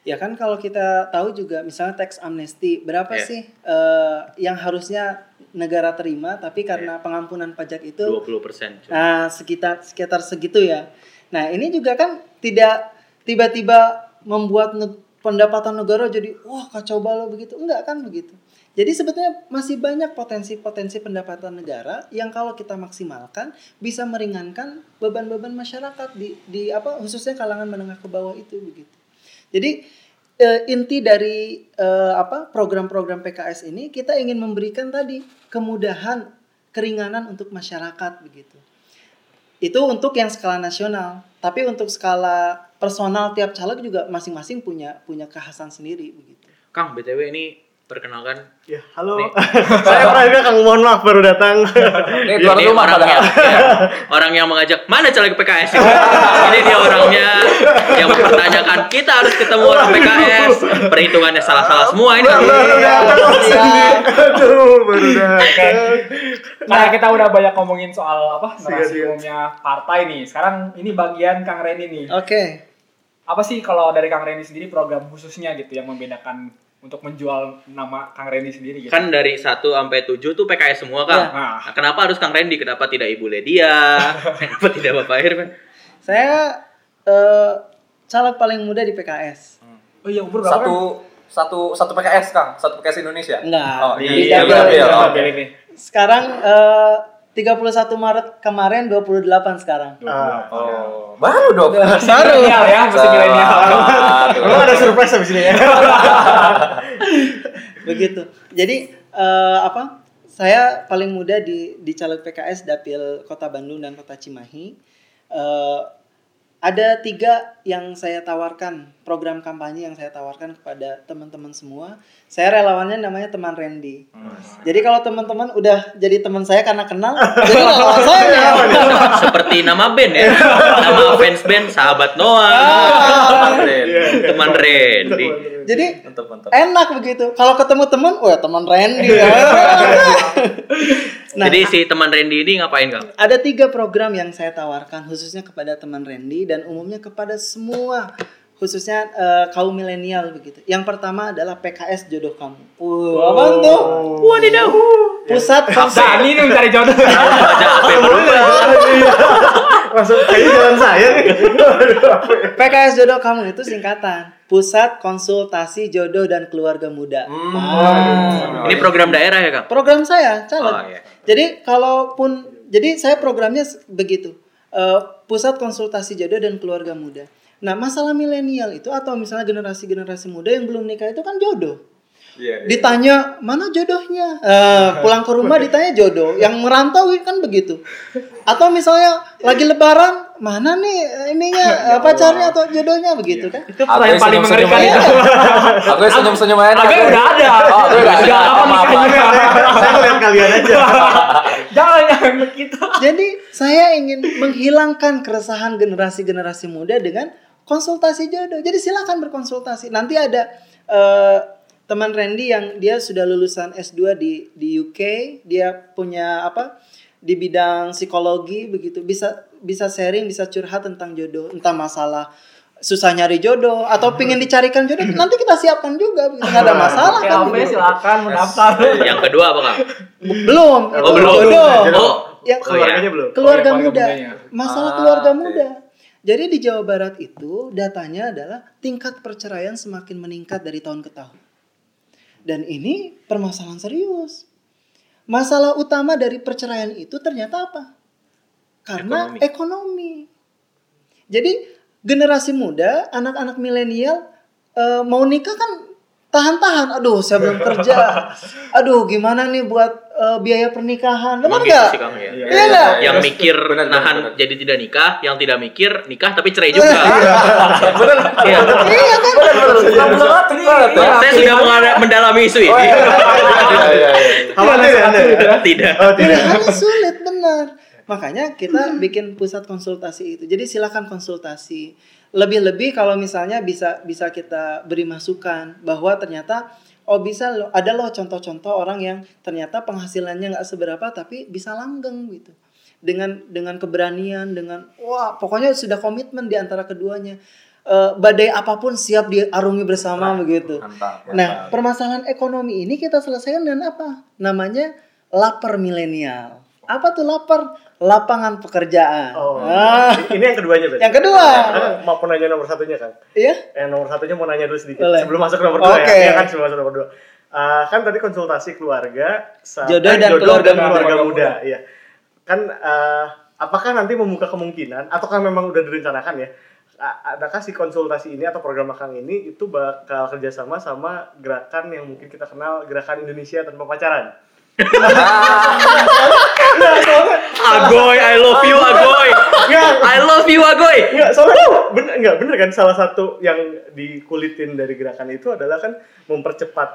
Ya kan kalau kita tahu juga misalnya tax amnesty berapa Iya. sih eh, yang harusnya negara terima tapi karena pengampunan pajak itu 20%. cuy. nah sekitar sekitar segitu ya. Nah, ini juga kan tidak tiba-tiba membuat ne- pendapatan negara jadi wah kacau balau begitu enggak kan begitu jadi sebetulnya masih banyak potensi-potensi pendapatan negara yang kalau kita maksimalkan bisa meringankan beban-beban masyarakat di di apa khususnya kalangan menengah ke bawah itu begitu. Jadi eh, inti dari eh, apa program-program PKS ini kita ingin memberikan tadi kemudahan keringanan untuk masyarakat begitu. Itu untuk yang skala nasional tapi untuk skala personal tiap caleg juga masing-masing punya punya kekhasan sendiri begitu. Kang, BTW ini perkenalkan Ya, halo. Nih. Saya Praga Kang mohon maaf baru datang. Ini tuan Ini rumah orangnya, padahal. ya, orang yang mengajak mana caleg PKS ini? ini dia orangnya yang mempertanyakan kita harus ketemu orang PKS. Perhitungannya salah-salah semua ini. baru datang. Aduh, baru datang. Karena kita udah banyak ngomongin soal apa narasi umumnya partai nih. Sekarang ini bagian Kang Reni nih. oke Apa sih kalau dari Kang Reni sendiri program khususnya gitu yang membedakan untuk menjual nama Kang Reni sendiri gitu? Kan dari 1 sampai 7 tuh PKS semua, Kang. Ya. Nah, Nah, kenapa harus Kang Randy? Kenapa tidak Ibu Ledia? kenapa tidak Bapak Irfan? saya eh, caleg paling muda di PKS oh iya umur berapa? Satu satu satu PKS Kang, satu PKS Indonesia. Enggak. Oh, Di di Dapil. Dapil. Iya, Oh, Dapil oke. ini. sekarang eh, 31 Maret kemarin 28 sekarang. Ah, Oh, baru dong. baru. Milenial ya, masih milenial. Emang ada surprise habis ini ya? begitu. Jadi eh, apa? Saya paling muda di di caleg PKS dapil Kota Bandung dan Kota Cimahi. Eh, ada tiga yang saya tawarkan program kampanye yang saya tawarkan kepada teman-teman semua saya relawannya namanya teman Randy jadi kalau teman-teman udah jadi teman saya karena kenal jadi relawan saya Seperti nama band ya. Nama fans band Sahabat Noah. Mantap, Ren. Teman Randy. jadi Mantap, mantap. enak begitu kalau ketemu teman wah teman Randy ya. Nah, Jadi si teman Randy ini ngapain, Kang? ada tiga program yang saya tawarkan khususnya kepada teman Randy dan umumnya kepada semua khususnya eh, kaum milenial begitu. Yang pertama adalah PKS jodoh kamu. Wah, apa tuh? Wadidaw. Pusat konsul Dani nih mencari jodoh. Masuk kayaknya jalan saya nih. PKS jodoh kamu itu singkatan. Pusat Konsultasi Jodoh dan Keluarga Muda. Hmm. Ini program daerah ya, Kang? Program saya, caleg. Oh, iya. Jadi kalaupun jadi saya programnya begitu. Eh, pusat konsultasi jodoh dan keluarga muda. Nah, masalah milenial itu atau misalnya generasi-generasi muda yang belum nikah itu kan jodoh. Iya, iya. Ditanya mana jodohnya? Eh, pulang ke rumah ditanya jodoh. Yang merantau kan begitu. Atau misalnya lagi lebaran, mana nih eh, ininya eh, pacarnya atau jodohnya begitu kan? Itu pertanyaan paling mengerikan itu. Aku senyum-senyum aja. Agak Aku- udah ada. Oh, aku udah ada. Apa-apa. nikahnya? Saya ngeliat kalian aja. Jangan jangan begitu. Jadi saya ingin menghilangkan keresahan generasi-generasi muda dengan konsultasi jodoh. Jadi silakan berkonsultasi. Nanti ada eh, teman Randy yang dia sudah lulusan S2 di di UK, dia punya apa? di bidang psikologi begitu. Bisa bisa sharing, bisa curhat tentang jodoh, entah masalah susah nyari jodoh atau pingin dicarikan jodoh nanti kita siapkan juga begitu. nggak ada masalah Oke, kan begitu. silakan mendaftar. Yang kedua apa, Kang? belum itu Oh, belum. jodoh Oh, yang Oh, iya. Keluarganya belum. keluarga Oh, iya, muda keluarga mudanya. masalah Ah, keluarga oke. muda jadi di Jawa Barat itu datanya adalah tingkat perceraian semakin meningkat dari tahun ke tahun. Dan ini permasalahan serius. Masalah utama dari perceraian itu ternyata apa? Karena Ekonomi. ekonomi, jadi generasi muda anak-anak milenial eh, mau nikah kan tahan-tahan aduh saya belum kerja aduh gimana nih buat eh, biaya pernikahan benar Emang nggak gitu ya? Iya. Iya nggak? Yang Terus- mikir benar, benar, nahan benar. jadi tidak nikah, yang tidak mikir nikah tapi cerai juga. Bener. Iya. iya kan Bener, bener banget ya. Saya sudah mendalami isu ini. iya, iya, iya, iya. Ya ya? Tidak. Oh, tidak. pilihannya sulit benar makanya kita bikin pusat konsultasi itu jadi silakan konsultasi lebih-lebih kalau misalnya bisa bisa kita beri masukan bahwa ternyata oh bisa loh ada loh contoh-contoh orang yang ternyata penghasilannya nggak seberapa tapi bisa langgeng gitu dengan dengan keberanian dengan wah pokoknya sudah komitmen di antara keduanya Eh, badai apa pun siap diarungi bersama begitu Mantap, mantap. Nah, permasalahan ekonomi ini kita selesaikan dengan apa? Namanya lapar milenial. Apa tuh lapar? Lapangan pekerjaan. Oh. Ah, Ini yang keduanya berarti. Yang kedua. Karena mau nanya nomor satunya kan. iya? Eh nomor satunya mau nanya dulu sedikit Boleh. sebelum masuk nomor dua Oke. ya. Iya kan sebelum masuk nomor dua. Ah, kan tadi konsultasi keluarga, Jodoh eh, dan keluarga dan muda. keluarga muda. Iya. Kan ah, apakah nanti membuka kemungkinan ataukah memang udah direncanakan ya? Adakah si konsultasi ini atau program magang ini itu bakal kerjasama sama gerakan yang mungkin kita kenal gerakan Indonesia tanpa pacaran? Agoy, I love you Agoy. Enggak, I love you Agoy. Enggak, soalnya bener, enggak bener kan salah satu yang dikulitin dari gerakan itu adalah kan mempercepat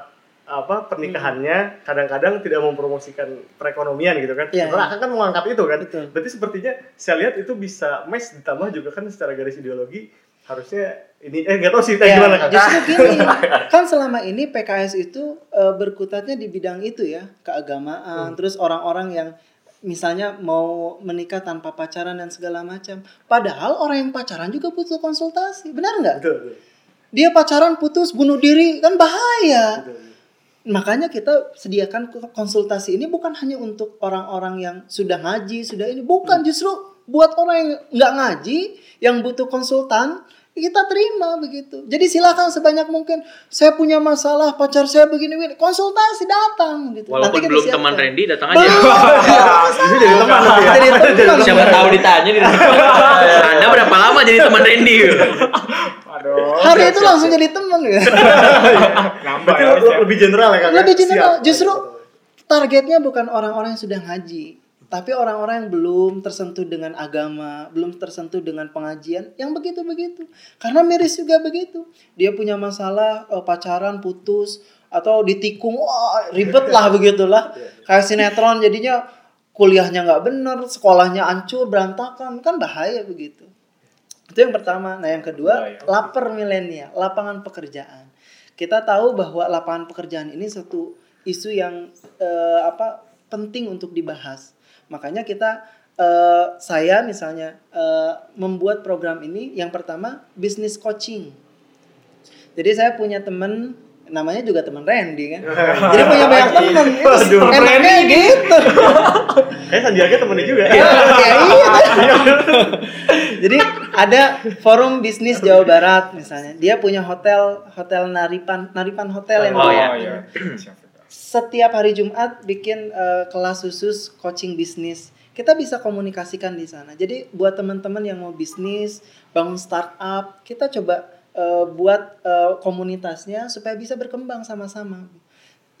apa pernikahannya kadang-kadang tidak mempromosikan perekonomian gitu kan. Iya, Karena akan kan mengangkat itu kan. Betul. Berarti sepertinya saya lihat itu bisa match ditambah juga kan secara garis ideologi harusnya ini eh enggak tahu sih Ya, gimana kan. justru gini, kan selama ini PKS itu eh, berkutatnya di bidang itu ya, keagamaan, terus orang-orang yang misalnya mau menikah tanpa pacaran dan segala macam. Padahal orang yang pacaran juga butuh konsultasi, benar nggak? Betul, betul. Dia pacaran putus bunuh diri kan bahaya. betul. Makanya kita sediakan konsultasi ini bukan hanya untuk orang-orang yang sudah ngaji, sudah ini, bukan justru buat orang yang nggak ngaji, yang butuh konsultan, kita terima begitu. Jadi silakan sebanyak mungkin. Saya punya masalah, pacar saya begini, begini. konsultasi datang gitu. Walaupun kita belum siapkan. teman Randy datang aja. Ini jadi teman nanti. Jadi teman. Siapa tahu ditanya di Anda berapa lama jadi teman Randy? Aduh. Hari itu langsung jadi teman ya. Nambah Berarti ya, le- lebih general ya kan. Lebih general. Justru targetnya bukan orang-orang yang sudah ngaji, tapi orang-orang yang belum tersentuh dengan agama, belum tersentuh dengan pengajian, yang begitu-begitu. Karena miris juga begitu. Dia punya masalah eh, pacaran putus atau ditikung, wah ribet lah begitulah. Kayak sinetron jadinya kuliahnya nggak bener, sekolahnya hancur, berantakan, kan bahaya begitu. Itu yang pertama. Nah, yang kedua, lapar milenial, lapangan pekerjaan. Kita tahu bahwa lapangan pekerjaan ini satu isu yang eh, apa penting untuk dibahas. Makanya kita eh, saya misalnya eh, membuat program ini yang pertama bisnis coaching. Jadi saya punya temen namanya juga teman Randy kan. Jadi punya banyak temen. Waduh, Enaknya gitu. Eh Sandiaga temennya juga. Ya, ya iya. Jadi ada forum bisnis Jawa Barat misalnya. Dia punya hotel hotel Naripan Naripan Hotel yang Oh, iya. Oh iya. Setiap hari Jumat bikin eh, kelas khusus coaching bisnis. Kita bisa komunikasikan di sana. Jadi buat teman-teman yang mau bisnis, bangun startup, kita coba eh, buat eh, komunitasnya supaya bisa berkembang sama-sama.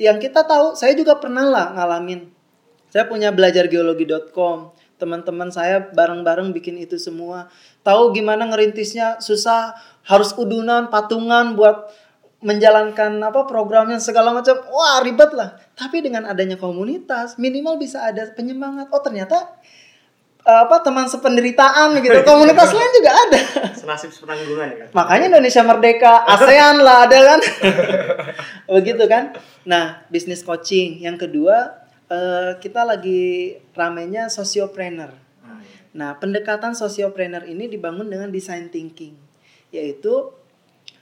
Yang kita tahu, saya juga pernah lah ngalamin. Saya punya belajargeologi.com. Teman-teman saya bareng-bareng bikin itu semua. Tahu gimana ngerintisnya susah, harus udunan, patungan buat menjalankan apa programnya segala macam. Wah, ribet lah. Tapi dengan adanya komunitas, minimal bisa ada penyemangat. Oh, ternyata eh, apa teman sependeritaan gitu. Komunitas lain juga ada. Senasib sepenanggungan ya kan. Makanya Indonesia merdeka, ASEAN lah ada kan. Begitu kan. Nah, bisnis coaching. Yang kedua, eh, kita lagi ramenya sociopreneur. Nah, pendekatan sociopreneur ini dibangun dengan design thinking. Yaitu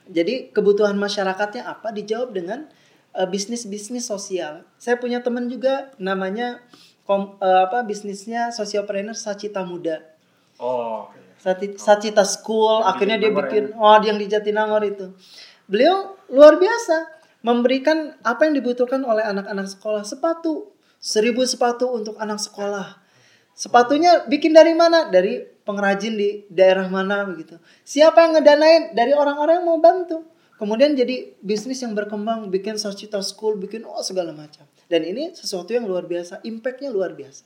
jadi kebutuhan masyarakatnya apa dijawab dengan eh, bisnis-bisnis sosial. Saya punya teman juga namanya kom- eh, apa bisnisnya sociopreneur Sacita Muda. Oh. Sacita School, Yang akhirnya dia bikin, oh yang di Jatinangor itu. Beliau luar biasa, memberikan apa yang dibutuhkan oleh anak-anak sekolah, sepatu, seribu sepatu untuk anak sekolah. Sepatunya bikin dari mana? Dari pengrajin di daerah mana begitu. Siapa yang ngedanain? Dari orang-orang yang mau bantu. Kemudian jadi bisnis yang berkembang, bikin Sacita School, bikin oh segala macam. Dan ini sesuatu yang luar biasa, impactnya luar biasa.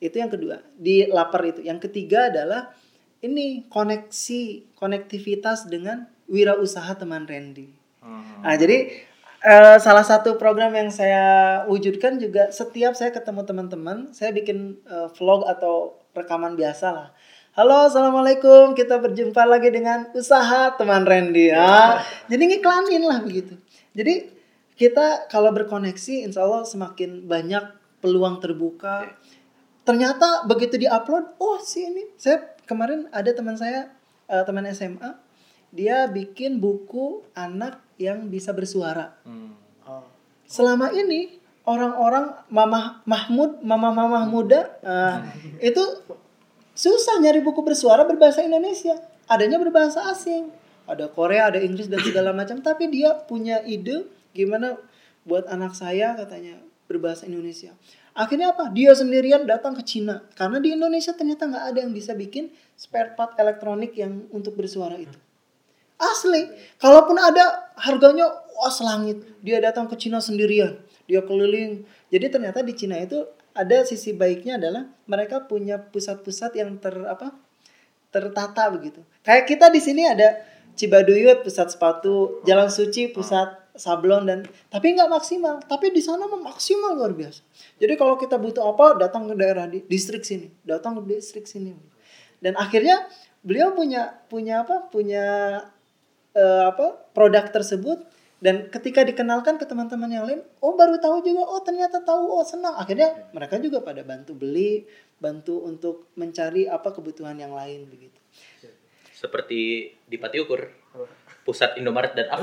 Itu yang kedua. Di lapar itu. Yang ketiga adalah ini koneksi, konektivitas dengan wirausaha teman Randy. Nah, jadi eh, salah satu program yang saya wujudkan juga setiap saya ketemu teman-teman, saya bikin eh, vlog atau rekaman biasa lah. Halo, assalamualaikum. Kita berjumpa lagi dengan usaha teman Randy. Ya. Jadi ngiklanin lah begitu. Jadi kita kalau berkoneksi, insya Allah semakin banyak peluang terbuka. Ternyata begitu diupload, oh si ini. Saya kemarin ada teman saya, eh, teman SMA, dia bikin buku anak yang bisa bersuara. Oh. Selama ini orang-orang mama Mahmud, mama-mama muda eh, itu susah nyari buku bersuara berbahasa Indonesia. Adanya berbahasa asing. Ada Korea, ada Inggris dan segala macam. Tapi dia punya ide gimana buat anak saya katanya berbahasa Indonesia. Akhirnya apa? Dia sendirian datang ke Cina. Karena di Indonesia ternyata nggak ada yang bisa bikin spare part elektronik yang untuk bersuara itu. Asli. Kalaupun ada harganya wah selangit. Dia datang ke Cina sendirian. Dia keliling. Jadi ternyata di Cina itu ada sisi baiknya adalah mereka punya pusat-pusat yang ter apa? tertata begitu. Kayak kita di sini ada Cibaduyut pusat sepatu, Jalan Suci pusat sablon dan tapi nggak maksimal. Tapi di sana maksimal luar biasa. Jadi kalau kita butuh apa datang ke daerah di distrik sini, datang ke distrik sini. Dan akhirnya beliau punya punya apa? Punya eh, apa produk tersebut dan ketika dikenalkan ke teman-teman yang lain, oh baru tahu juga, oh ternyata tahu, oh senang. Akhirnya mereka juga pada bantu beli, bantu untuk mencari apa kebutuhan yang lain begitu. Seperti di Pati Ukur. Pusat Indomaret dan.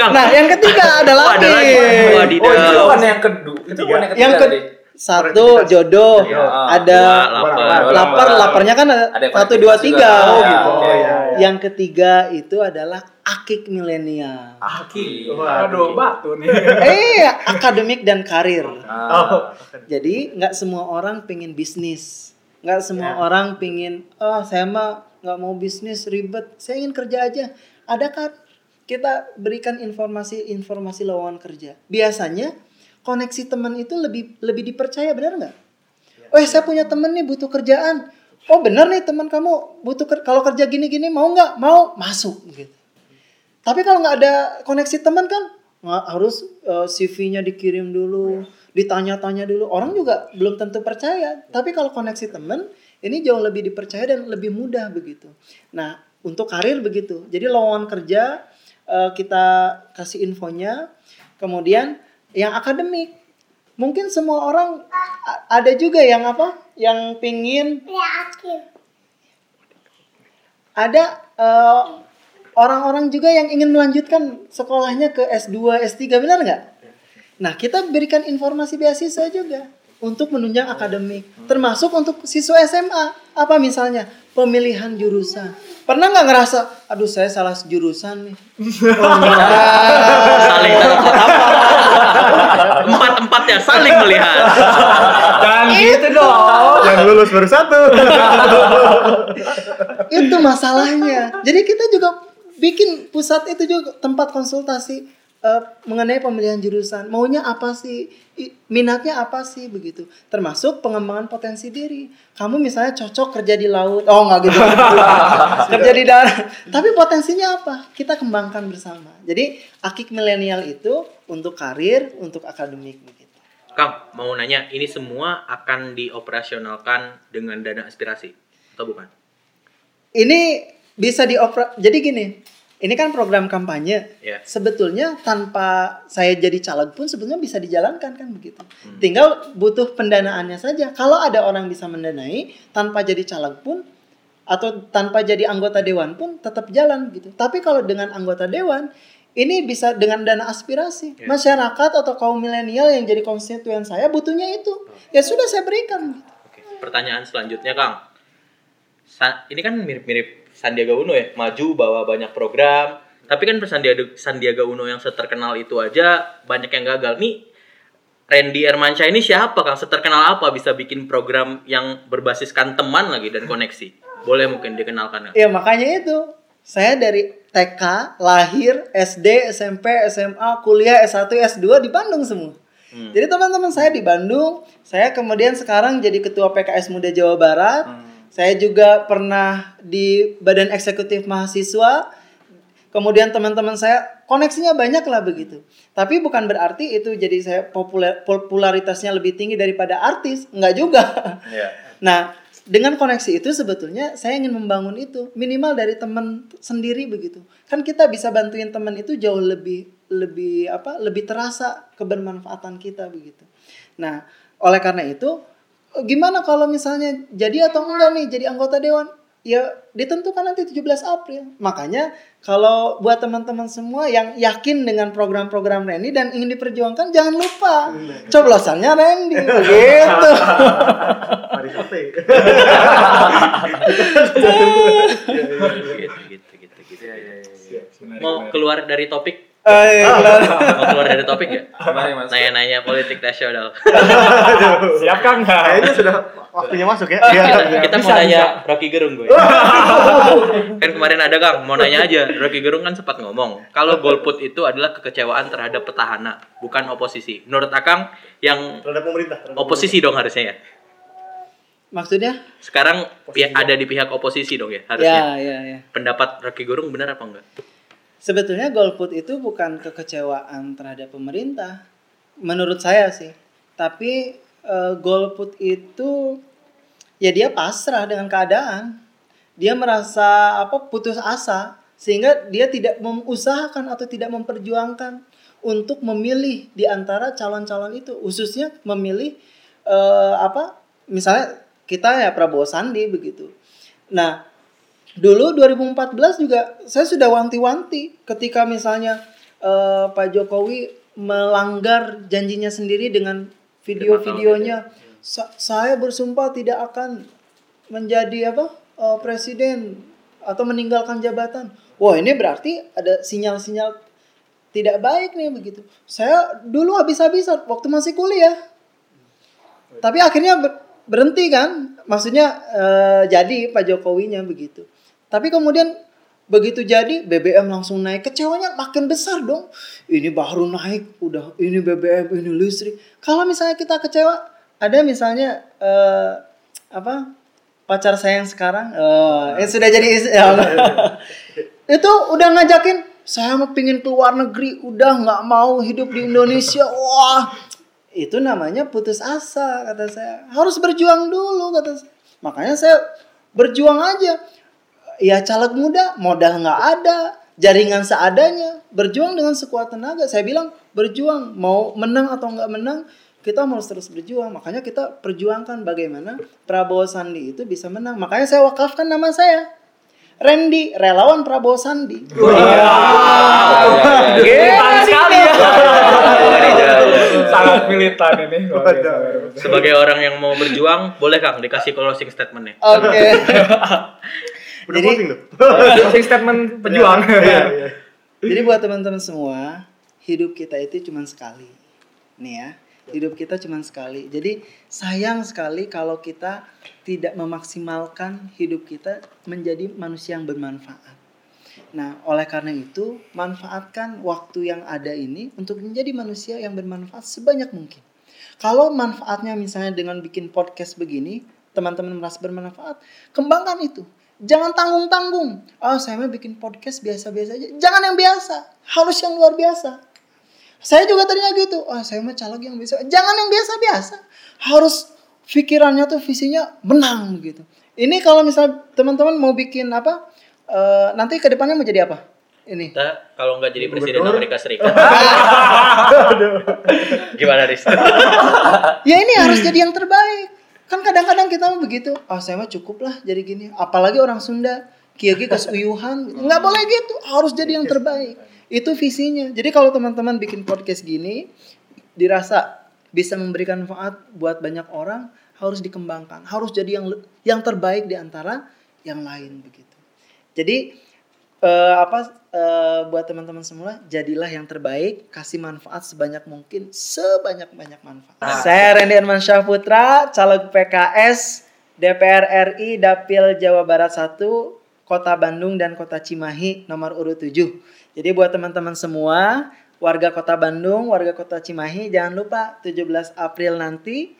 Kang, Nah, yang ketiga ada oh, ada lagi. Oh, itu bukan yang kedua. Itu yang ketiga Yang ke tadi. satu jodoh, Iya. ada lapar. lapar, laparnya kan ada satu dua tiga. Oh, gitu. Oh, iya. Yang ketiga itu adalah akik milenial. Aki. Aduh, batu nih. eh, akademik dan karir. Ah. Jadi nggak semua orang pengen bisnis, nggak semua orang pengen, oh saya mah nggak mau bisnis ribet, saya ingin kerja aja. Ada kan kita berikan informasi-informasi lowongan kerja. Biasanya koneksi teman itu lebih lebih dipercaya benar nggak? Oh saya punya temen nih butuh kerjaan. Oh benar nih teman kamu butuh ker- kalau kerja gini-gini mau nggak? Mau masuk gitu. Tapi kalau nggak ada koneksi teman kan nggak harus eh, CV-nya dikirim dulu, ditanya-tanya dulu. Orang juga belum tentu percaya. Tapi kalau koneksi teman ini jauh lebih dipercaya dan lebih mudah begitu. Nah untuk karir begitu. Jadi lowongan kerja eh, kita kasih infonya. Kemudian yang akademik mungkin semua orang ada juga yang apa? Yang pingin ada eh, orang-orang juga yang ingin melanjutkan sekolahnya ke S2, S3, benar nggak? Nah, kita berikan informasi beasiswa juga untuk menunjang akademik, termasuk untuk siswa SMA. Apa misalnya? Pemilihan jurusan. Pernah nggak ngerasa, aduh saya salah jurusan nih. Oh, enggak. saling empat empat ya saling melihat Jangan gitu dong. Yang lulus baru satu. itu masalahnya. Jadi kita juga bikin pusat itu juga tempat konsultasi eh, mengenai pemilihan jurusan. Maunya apa sih? Minatnya apa sih begitu. Termasuk pengembangan potensi diri. Kamu misalnya cocok kerja di laut. Oh nggak gitu. kerja di darat. Tapi potensinya apa? Kita kembangkan bersama. Jadi akik milenial itu untuk karir, untuk akademik begitu. Kang mau nanya ini semua akan dioperasionalkan dengan dana aspirasi atau bukan Ini bisa dioper. Jadi gini, ini kan program kampanye. ya sebetulnya tanpa saya jadi caleg pun sebetulnya bisa dijalankan kan begitu. Tinggal butuh pendanaannya saja. Kalau ada orang bisa mendanai tanpa jadi caleg pun atau tanpa jadi anggota dewan pun tetap jalan gitu. Tapi kalau dengan anggota dewan ini bisa dengan dana aspirasi. Ya. Masyarakat atau kaum milenial yang jadi konstituen saya butuhnya itu. Ya sudah saya berikan. gitu. Oke, pertanyaan selanjutnya Kang. Ini kan mirip-mirip Sandiaga Uno ya, maju bawa banyak program. Tapi kan Sandiaga, Sandiaga Uno yang seterkenal itu aja banyak yang gagal. Nih Randy Ermansyah ini siapa Kang? Seterkenal apa bisa bikin program yang berbasiskan teman lagi dan koneksi? Boleh mungkin dikenalkan? Ya makanya itu. Saya dari TK, lahir, SD, SMP, SMA, kuliah, S1, S2 di Bandung semua. Hmm. Jadi teman-teman saya di Bandung, saya kemudian sekarang jadi ketua PKS Muda Jawa Barat. Saya juga pernah di Badan Eksekutif Mahasiswa. Kemudian teman-teman saya koneksinya banyak lah begitu. Tapi bukan berarti itu jadi saya populer popularitasnya lebih tinggi daripada artis, enggak juga. Iya. Nah, dengan koneksi itu sebetulnya saya ingin membangun itu minimal dari teman sendiri begitu. Kan kita bisa bantuin teman itu jauh lebih lebih apa? lebih terasa kebermanfaatan kita begitu. Nah, oleh karena itu gimana kalau misalnya jadi atau enggak nih jadi anggota dewan? ya ditentukan nanti 17 April. Makanya kalau buat teman-teman semua yang yakin dengan program-program Randy dan ingin diperjuangkan jangan lupa coblosannya Randy gitu. Gitu gitu gitu gitu. Menarik, Mau menarik. keluar dari topik? Eh, kelar. Mau keluar dari topik ya? Nanya-nanya politik nasional. Siap kan nggak? Kayaknya sudah waktunya masuk ya. kita, Iya. kita mau bisa, nanya Rocky Gerung gue. kan kemarin ada Kang, mau nanya aja. Rocky Gerung kan sempat ngomong, kalau golput itu adalah kekecewaan terhadap petahana, bukan oposisi. Menurut Akang yang Terhadap pemerintah. terhadap oposisi dong harusnya ya. Maksudnya? Sekarang ya, ada di pihak oposisi dong ya Ya, harusnya. ya, ya. Pendapat Rocky Gerung benar apa enggak? Sebetulnya golput itu bukan kekecewaan terhadap pemerintah, menurut saya sih. Tapi eh, golput itu ya dia pasrah dengan keadaan. Dia merasa apa putus asa sehingga dia tidak mengusahakan atau tidak memperjuangkan untuk memilih di antara calon-calon itu, khususnya memilih eh, apa? Misalnya kita ya Prabowo Sandi begitu. Nah, dulu 2014 juga saya sudah wanti-wanti ketika misalnya eh, Pak Jokowi melanggar janjinya sendiri dengan video-videonya. Sa- saya bersumpah tidak akan menjadi apa eh, presiden atau meninggalkan jabatan. Wah ini berarti ada sinyal-sinyal tidak baik nih begitu. Saya dulu habis-habisan waktu masih kuliah. Tapi akhirnya ber- berhenti kan? Maksudnya eh, jadi Pak Jokowinya begitu tapi kemudian begitu jadi BBM langsung naik. Kecewanya makin besar dong. Ini baru naik udah ini BBM ini listrik. Kalau misalnya kita kecewa ada misalnya eh, apa pacar saya yang sekarang eh eh, sudah jadi is- ya, itu udah ngajakin saya mau pingin keluar negeri udah nggak mau hidup di Indonesia. Wah itu namanya putus asa kata saya. Harus berjuang dulu kata saya. Makanya saya berjuang aja ya caleg muda modal nggak ada jaringan seadanya. Berjuang dengan sekuat tenaga. Saya bilang berjuang. Mau menang atau nggak menang kita harus terus berjuang. Makanya kita perjuangkan bagaimana Prabowo Sandi itu bisa menang. Makanya saya wakafkan nama saya. Randy relawan Prabowo Sandi. Militan sekali. Ya. Sangat militan ini. Sebagai orang yang mau berjuang, boleh Kang dikasih closing statementnya. oke Udah Jadi- closing tuh. Closing statement pejuang. Iya, iya. Jadi buat teman-teman semua, hidup kita itu cuma sekali. Nih ya, hidup kita cuma sekali. Jadi sayang sekali kalau kita tidak memaksimalkan hidup kita menjadi manusia yang bermanfaat. Nah, oleh karena itu, manfaatkan waktu yang ada ini untuk menjadi manusia yang bermanfaat sebanyak mungkin. Kalau manfaatnya misalnya dengan bikin podcast begini, teman-teman merasa bermanfaat, kembangkan itu. Jangan tanggung-tanggung. Ah, saya mah bikin podcast biasa-biasa aja. Jangan yang biasa, harus yang luar biasa. Saya juga tadinya gitu. Ah, saya mah caleg yang biasa. Jangan yang biasa-biasa. Harus pikirannya tuh visinya menang gitu. Ini kalau misal teman-teman mau bikin apa? eh, nanti ke depannya mau jadi apa? Ini. Kita kalau nggak jadi presiden Gubernur. Amerika Serikat. Gimana Riz? Ya ini harus jadi yang terbaik. Kan kadang-kadang kita mau begitu. Ah, saya mah cukup lah jadi gini. Apalagi orang Sunda. Kiai kes uyuhan. Nggak boleh gitu. Harus jadi yang terbaik. Itu visinya. Jadi kalau teman-teman bikin podcast gini, dirasa bisa memberikan manfaat buat banyak orang, harus dikembangkan. Harus jadi yang yang terbaik di antara yang lain begitu. Jadi eh, apa eh, buat teman-teman semua jadilah yang terbaik kasih manfaat sebanyak mungkin sebanyak banyak manfaat. Saya Randy Armansyah Putra caleg PKS DPR RI Dapil Jawa Barat 1 Kota Bandung dan Kota Cimahi nomor urut 7 jadi buat teman-teman semua warga Kota Bandung warga Kota Cimahi jangan lupa 17 April nanti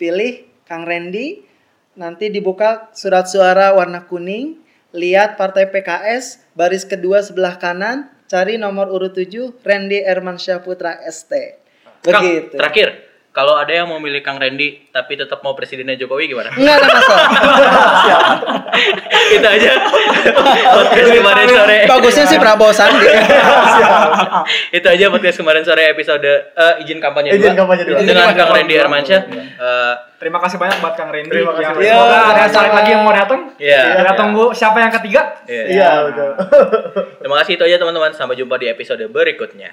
pilih Kang Randy. Nanti dibuka surat suara warna kuning lihat partai PKS baris kedua sebelah kanan cari nomor urut 7 Randy Ermansyah Putra ST Kang, begitu. terakhir Kalau ada yang mau milih Kang Randy tapi tetap mau presidennya Jokowi gimana? Enggak ada masalah. Itu aja. podcast kemarin sore. Bagusnya sih Prabowo Sandi. Itu aja podcast kemarin sore episode eh, izin kampanye Izin dua. kampanye dua. Dengan Kang Randy dua. Armansyah. Eh, Terima kasih banyak buat Kang Randy. Terima kasih yang banyak. semoga Iya, ada sama-sama. lagi yang mau datang. Iya. Kita tunggu siapa yang ketiga. iya. Iya, betul. Terima kasih itu aja teman-teman. Sampai jumpa di episode berikutnya.